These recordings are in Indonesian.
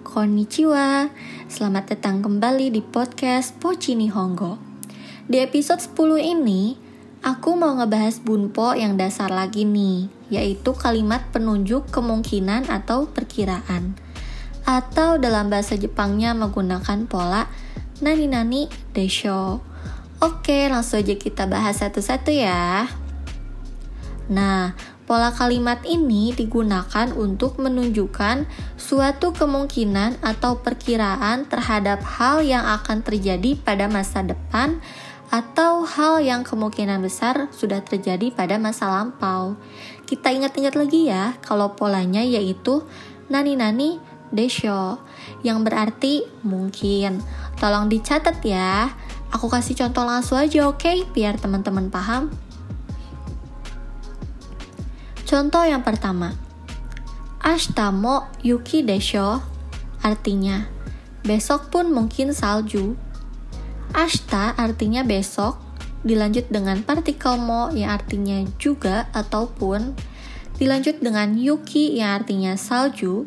konnichiwa. Selamat datang kembali di podcast Pochi Nihongo. Di episode 10 ini, aku mau ngebahas bunpo yang dasar lagi nih, yaitu kalimat penunjuk kemungkinan atau perkiraan. Atau dalam bahasa Jepangnya menggunakan pola nani-nani desho. Oke, langsung aja kita bahas satu-satu ya. Nah, pola kalimat ini digunakan untuk menunjukkan suatu kemungkinan atau perkiraan terhadap hal yang akan terjadi pada masa depan atau hal yang kemungkinan besar sudah terjadi pada masa lampau. Kita ingat-ingat lagi ya, kalau polanya yaitu nani-nani desho, yang berarti mungkin. Tolong dicatat ya. Aku kasih contoh langsung aja oke, okay? biar teman-teman paham. Contoh yang pertama, Ashita mo yuki desho, artinya besok pun mungkin salju. Ashita artinya besok, dilanjut dengan partikel mo yang artinya juga ataupun, dilanjut dengan yuki yang artinya salju,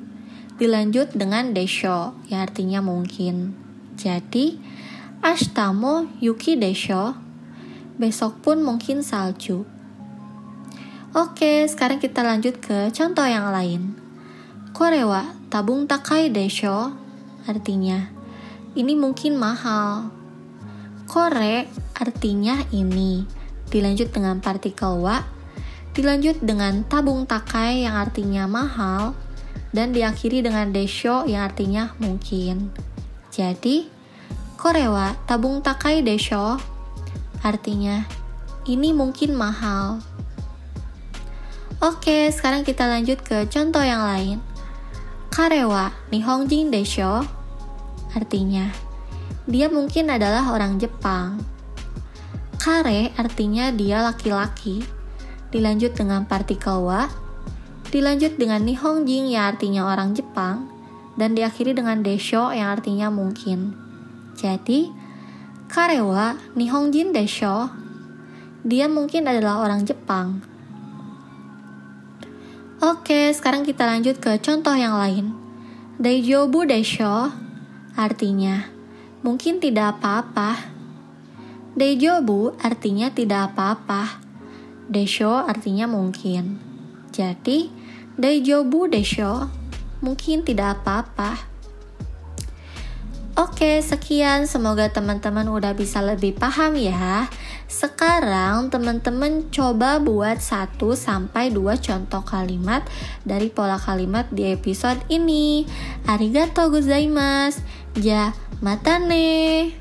dilanjut dengan desho yang artinya mungkin. Jadi, Ashita mo yuki desho, besok pun mungkin salju. Oke, sekarang kita lanjut ke contoh yang lain. Korewa tabung takai desho, artinya ini mungkin mahal. Kore artinya ini, dilanjut dengan partikel wa, dilanjut dengan tabung takai yang artinya mahal, dan diakhiri dengan desho yang artinya mungkin. Jadi, korewa tabung takai desho, artinya ini mungkin mahal. Oke, sekarang kita lanjut ke contoh yang lain. Karewa Nihongjin desho artinya dia mungkin adalah orang Jepang. Kare artinya dia laki-laki. Dilanjut dengan partikel wa, dilanjut dengan Nihongjin yang artinya orang Jepang, dan diakhiri dengan desho yang artinya mungkin. Jadi, Karewa Nihongjin desho, dia mungkin adalah orang Jepang. Oke, sekarang kita lanjut ke contoh yang lain. Daijobu desho artinya mungkin tidak apa-apa. Daijobu artinya tidak apa-apa. Desho artinya mungkin. Jadi, Daijobu desho mungkin tidak apa-apa. Oke, sekian. Semoga teman-teman udah bisa lebih paham ya. Sekarang teman-teman coba buat 1 sampai 2 contoh kalimat dari pola kalimat di episode ini. Arigatou gozaimasu. Ja, mata ne.